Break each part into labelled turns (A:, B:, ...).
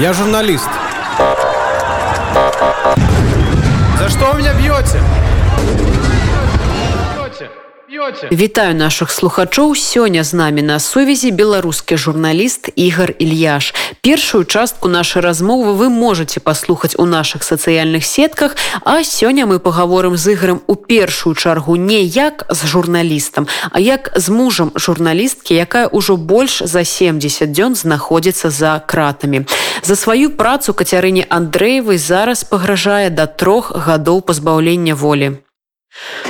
A: Я журналист. За что вы меня бьете?
B: Вітаю наших слухачоў сёння з намі на сувязі беларускі журналіст Ігар Ільяш. Першую частку нашай размовы вы можете паслухаць у наших сацыяльных сетках, а сёння мы паговорым з іграм у першую чаргу не як з журналістам, а як з мужам журналісткі, якая ўжо больш за 70 дзён знаходзіцца за кратамі. За сваю працу кацярыне Андрэевай зараз пагражае да трох гадоў пазбаўлення волі.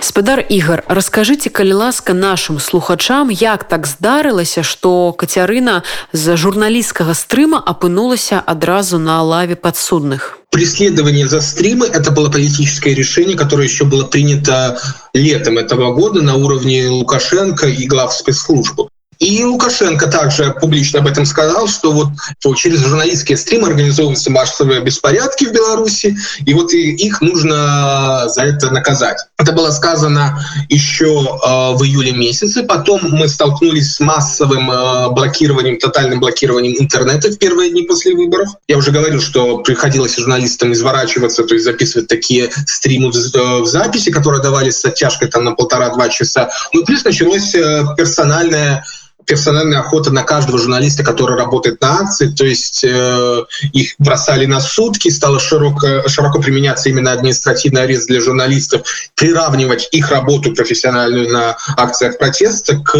B: спадар ігар расскажыце калі ласка нашим слухачам як так здарылася что кацярына з журналісцкага стрыма апынулася адразу на лаве подсудных
C: преследование за стримы это было политическое решение которое еще было принято летом этого года на уровне лукашенко и глав спецслужбу и Лукашенко также публично об этом сказал, что вот через журналистские стримы организовываются массовые беспорядки в Беларуси, и вот их нужно за это наказать. Это было сказано еще э, в июле месяце. Потом мы столкнулись с массовым э, блокированием, тотальным блокированием интернета в первые дни после выборов. Я уже говорил, что приходилось журналистам изворачиваться, то есть записывать такие стримы в, э, в записи, которые давались с оттяжкой там на полтора-два часа. Ну и плюс началось э, персональное персональная охота на каждого журналиста, который работает на акции, то есть э, их бросали на сутки, стало широко, широко применяться именно административный арест для журналистов, приравнивать их работу профессиональную на акциях протеста к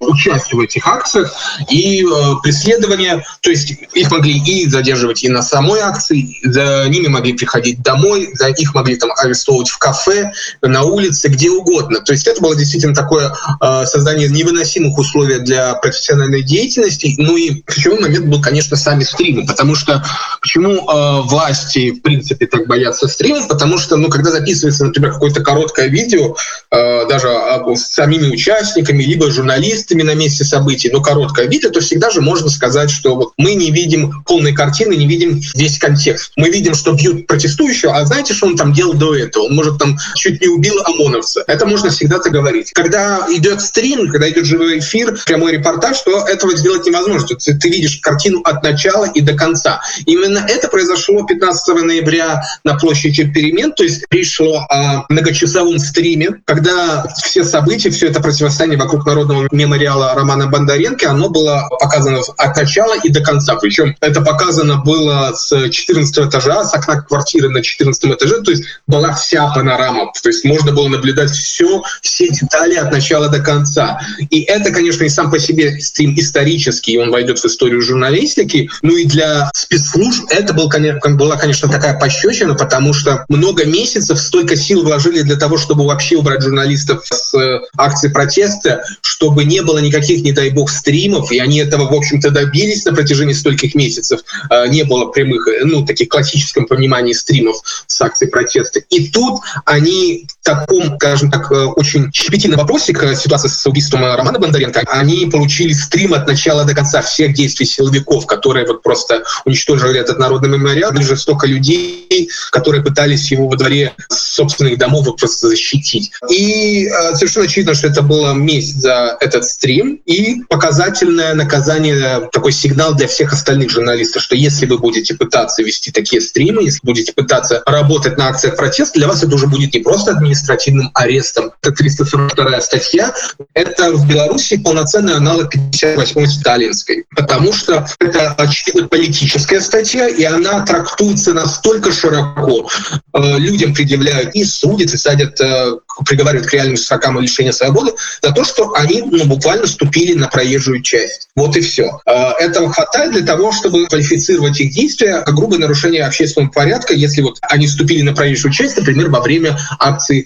C: участию в этих акциях и э, преследование, то есть их могли и задерживать и на самой акции, за ними могли приходить домой, за их могли там арестовывать в кафе, на улице, где угодно. То есть это было действительно такое э, создание невыносимых условий для профессиональной деятельности. Ну и ключевой момент был, конечно, сами стримы, потому что почему э, власти, в принципе, так боятся стримов, потому что, ну, когда записывается, например, какое-то короткое видео, даже э, с самими участниками, либо журналистами на месте событий, но короткое видео, то всегда же можно сказать, что вот мы не видим полной картины, не видим весь контекст. Мы видим, что бьют протестующего, а знаете, что он там делал до этого? Он, может, там чуть не убил ОМОНовца. Это можно всегда-то говорить. Когда идет стрим, когда идет живой эфир, прямой репортаж, что этого сделать невозможно. Ты, ты видишь картину от начала и до конца. Именно это произошло 15 ноября на площади перемен, то есть пришло о многочасовом стриме, когда все события, все это противостояние вокруг народного мемориала Романа Бондаренко, оно было показано от начала и до конца. Причем это показано было с 14 этажа, с окна квартиры на 14 этаже, то есть была вся панорама, то есть можно было наблюдать все, все детали от начала до конца. И это, конечно, и сам по себе стрим исторический, он войдет в историю журналистики. Ну и для спецслужб это был, конечно, была, конечно, такая пощечина, потому что много месяцев столько сил вложили для того, чтобы вообще убрать журналистов с э, акции протеста, чтобы не было никаких, не дай бог, стримов, и они этого, в общем-то, добились на протяжении стольких месяцев. Э, не было прямых, э, ну, таких классическом понимании стримов с акцией протеста. И тут они таком, скажем так, очень щепетильном вопросе к ситуации с убийством Романа Бондаренко, они получили стрим от начала до конца всех действий силовиков, которые вот просто уничтожили этот народный мемориал. Были столько людей, которые пытались его во дворе собственных домов вот просто защитить. И э, совершенно очевидно, что это было месть за этот стрим и показательное наказание, такой сигнал для всех остальных журналистов, что если вы будете пытаться вести такие стримы, если будете пытаться работать на акциях протеста, для вас это уже будет не просто административным арестом. Это 342 статья. Это в Беларуси полноценная аналог 58 сталинской, потому что это очевидно политическая статья, и она трактуется настолько широко. Э, людям предъявляют и судят, и садят, э, приговаривают к реальным срокам лишения свободы за то, что они ну, буквально ступили на проезжую часть. Вот и все. Э, этого хватает для того, чтобы квалифицировать их действия как грубое нарушение общественного порядка, если вот они ступили на проезжую часть, например, во время акции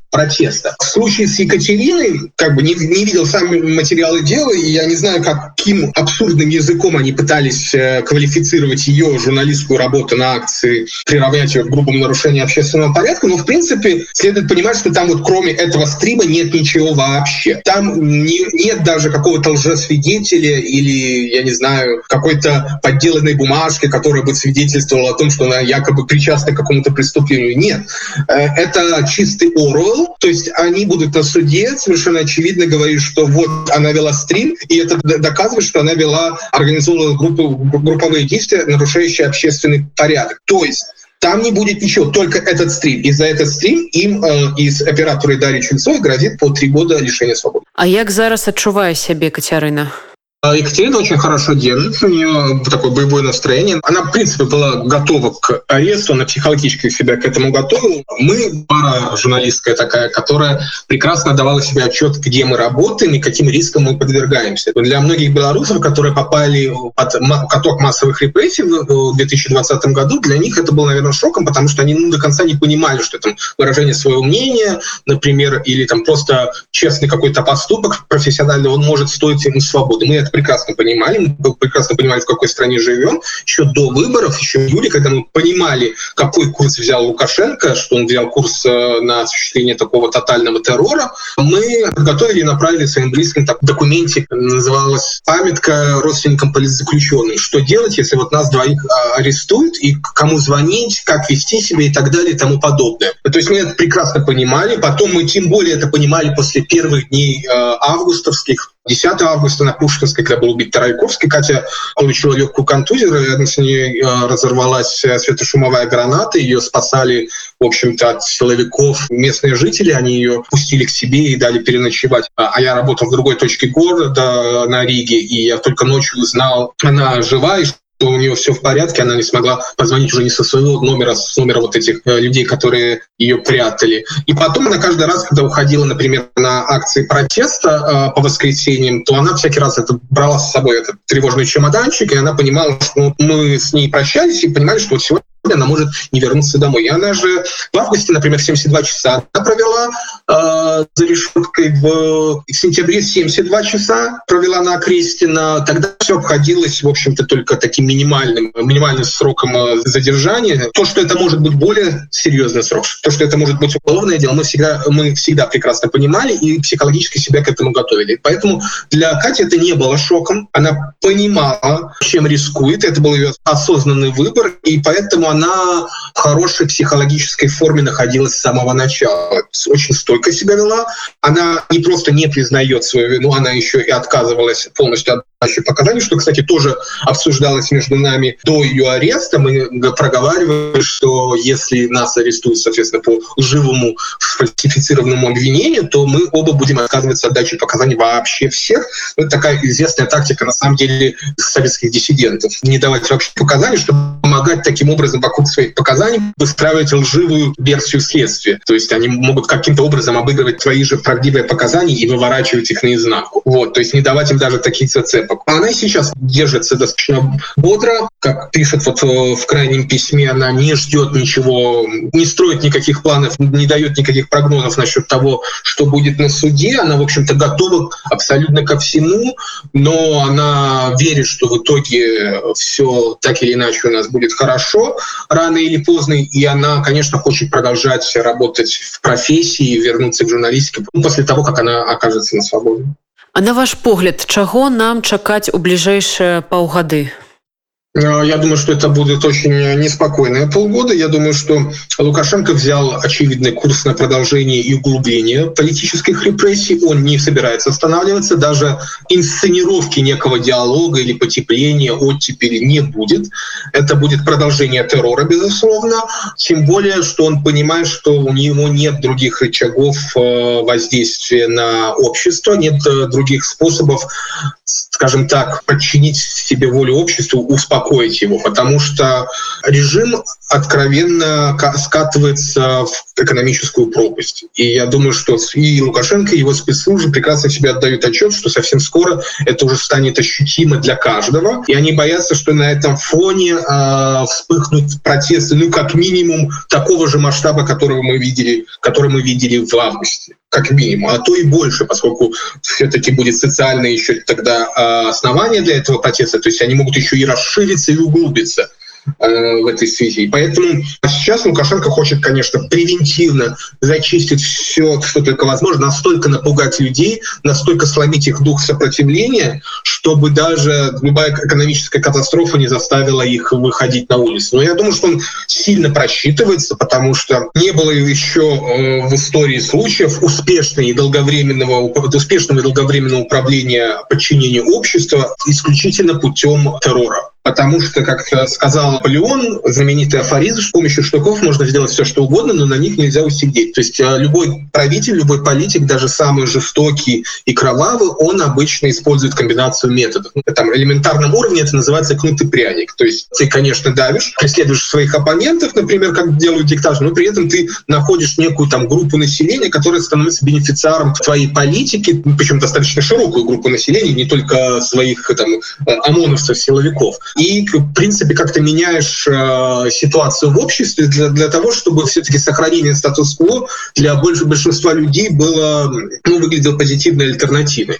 C: протеста. В случае с Екатериной, как бы не, не видел сами материалы дела, и я не знаю, каким абсурдным языком они пытались э, квалифицировать ее журналистскую работу на акции, приравнять ее к грубому нарушению общественного порядка, но в принципе следует понимать, что там вот кроме этого стрима нет ничего вообще. Там не, нет даже какого-то лжесвидетеля или, я не знаю, какой-то подделанной бумажки, которая бы свидетельствовала о том, что она якобы причастна к какому-то преступлению. Нет. Э, это чистый Орвелл, То есть они будут на суде совершенно очевидно говорить, что вот она вела стрим, и это доказывает, что она вела организованную группу, групповые действия, нарушающие общественный порядок. То есть там не будет ничего, только этот стрим. И за этот стрим им э, из оператора Дарьи Ченцовой грозит по три года лишения свободы.
B: А як зараз адчувае сябе Кацярына?
C: А Екатерина очень хорошо держит, у нее такое боевое настроение. Она, в принципе, была готова к аресту, она психологически себя к этому готовила. Мы пара журналистская такая, которая прекрасно давала себе отчет, где мы работаем и каким рискам мы подвергаемся. Для многих белорусов, которые попали под каток массовых репрессий в 2020 году, для них это было, наверное, шоком, потому что они ну, до конца не понимали, что это выражение своего мнения, например, или там просто честный какой-то поступок профессиональный, он может стоить ему свободы. Мы это прекрасно понимали, мы прекрасно понимали, в какой стране живем. Еще до выборов, еще в июле, когда мы понимали, какой курс взял Лукашенко, что он взял курс э, на осуществление такого тотального террора, мы подготовили и направили своим близким так, документик, называлась «Памятка родственникам политзаключенных». Что делать, если вот нас двоих а, арестуют, и кому звонить, как вести себя и так далее и тому подобное. То есть мы это прекрасно понимали. Потом мы тем более это понимали после первых дней э, августовских, 10 августа на Пушкинской, когда был убит Тарайковский, Катя получила легкую контузию, рядом с ней э, разорвалась э, светошумовая граната, ее спасали, в общем-то, от силовиков местные жители, они ее пустили к себе и дали переночевать. А, а я работал в другой точке города, на Риге, и я только ночью узнал, она жива, и что у нее все в порядке, она не смогла позвонить уже не со своего номера, а с номера вот этих э, людей, которые ее прятали. И потом она каждый раз, когда уходила, например, на акции протеста э, по воскресеньям, то она всякий раз это брала с собой этот тревожный чемоданчик, и она понимала, что мы с ней прощались и понимали, что вот сегодня она может не вернуться домой. И она же в августе, например, 72 часа она провела э, за решеткой, в, в сентябре 72 часа провела на Крестина. Тогда все обходилось, в общем-то, только таким минимальным, минимальным сроком э, задержания. То, что это может быть более серьезный срок, то, что это может быть уголовное дело, мы всегда, мы всегда прекрасно понимали и психологически себя к этому готовили. Поэтому для Кати это не было шоком. Она понимала, чем рискует. Это был ее осознанный выбор, и поэтому она в хорошей психологической форме находилась с самого начала. Очень стойко себя вела. Она не просто не признает свою вину, она еще и отказывалась полностью от дачи показаний, что, кстати, тоже обсуждалось между нами до ее ареста. Мы проговаривали, что если нас арестуют, соответственно, по лживому фальсифицированному обвинению, то мы оба будем отказываться от дачи показаний вообще всех. Это такая известная тактика, на самом деле, советских диссидентов. Не давать вообще показания, чтобы помогать таким образом вокруг своих показаний выстраивать лживую версию следствия. То есть они могут каким-то образом обыгрывать твои же правдивые показания и выворачивать их наизнанку. Вот, то есть не давать им даже таких зацепок. Она сейчас держится достаточно бодро, как пишет вот э, в крайнем письме, она не ждет ничего, не строит никаких планов, не дает никаких прогнозов насчет того, что будет на суде. Она, в общем-то, готова абсолютно ко всему, но она верит, что в итоге все так или иначе у нас будет хорошо рано или поздно, и она, конечно, хочет продолжать работать в профессии, вернуться к журналистике после того, как она окажется на свободе.
B: А на ваш погляд, чаго нам чакаць у бліжэйшыя паўгады?
C: Э, я думаю, что это будет очень неспокойные полгода. Я думаю, что Лукашенко взял очевидный курс на продолжение и углубление политических репрессий. Он не собирается останавливаться. Даже инсценировки некого диалога или потепления оттепели не будет. Это будет продолжение террора, безусловно. Тем более, что он понимает, что у него нет других рычагов э, воздействия на общество, нет э, других способов скажем так, подчинить себе волю обществу, успокоить его, потому что режим откровенно скатывается в экономическую пропасть. И я думаю, что и Лукашенко, и его спецслужбы прекрасно себе отдают отчет, что совсем скоро это уже станет ощутимо для каждого. И они боятся, что на этом фоне э, вспыхнут протесты, ну, как минимум, такого же масштаба, которого мы видели, который мы видели в августе как минимум, а то и больше, поскольку все-таки будет социальное еще тогда основание для этого протеста, то есть они могут еще и расшириться и углубиться. Э, в этой связи. Поэтому сейчас Лукашенко хочет, конечно, превентивно зачистить все, что только возможно, настолько напугать людей, настолько сломить их дух сопротивления, чтобы даже любая экономическая катастрофа не заставила их выходить на улицу. Но я думаю, что он сильно просчитывается, потому что не было еще э, в истории случаев успешного и долговременного, успешного и долговременного управления подчинения общества исключительно путем террора. Потому что, как сказал Наполеон, знаменитый афоризм, с помощью штуков можно сделать все, что угодно, но на них нельзя усидеть. То есть э, любой правитель, любой политик, даже самый жестокий и кровавый, он обычно использует комбинацию методов. На там, элементарном уровне это называется кнут и пряник. То есть ты, конечно, давишь, преследуешь своих оппонентов, например, как делают диктаторы, но при этом ты находишь некую там группу населения, которая становится бенефициаром твоей политики, причем достаточно широкую группу населения, не только своих там э, ОМОНовцев, силовиков и, в принципе, как-то меняешь э, ситуацию в обществе для, для того, чтобы все-таки сохранение статус-кво для больше, большинства людей было, ну, выглядело позитивной альтернативой.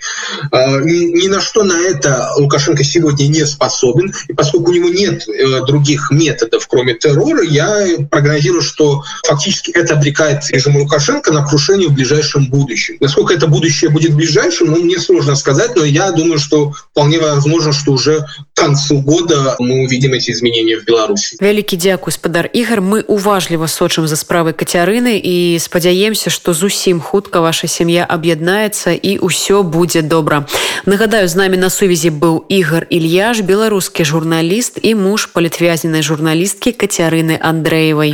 C: Э, ни, ни на что на это Лукашенко сегодня не способен, и поскольку у него нет э, других методов, кроме террора, я прогнозирую, что фактически это обрекает режим Лукашенко на крушение в ближайшем будущем. Насколько это будущее будет ближайшим, ну, мне сложно сказать, но я думаю, что вполне возможно, что уже концу года года мы увидим эти изменения в Беларуси.
B: Вялікі дзякуй спадар ігар мы уважліва сочым за справай кацярыны і спадзяемся што зусім хутка ваша сям'я аб'яднаецца і ўсё будзе добра нагадаю з намі на сувязі быў ігар ільяш беларускі журналіст і муж палітвязненай журналісткі кацярыны андрэевай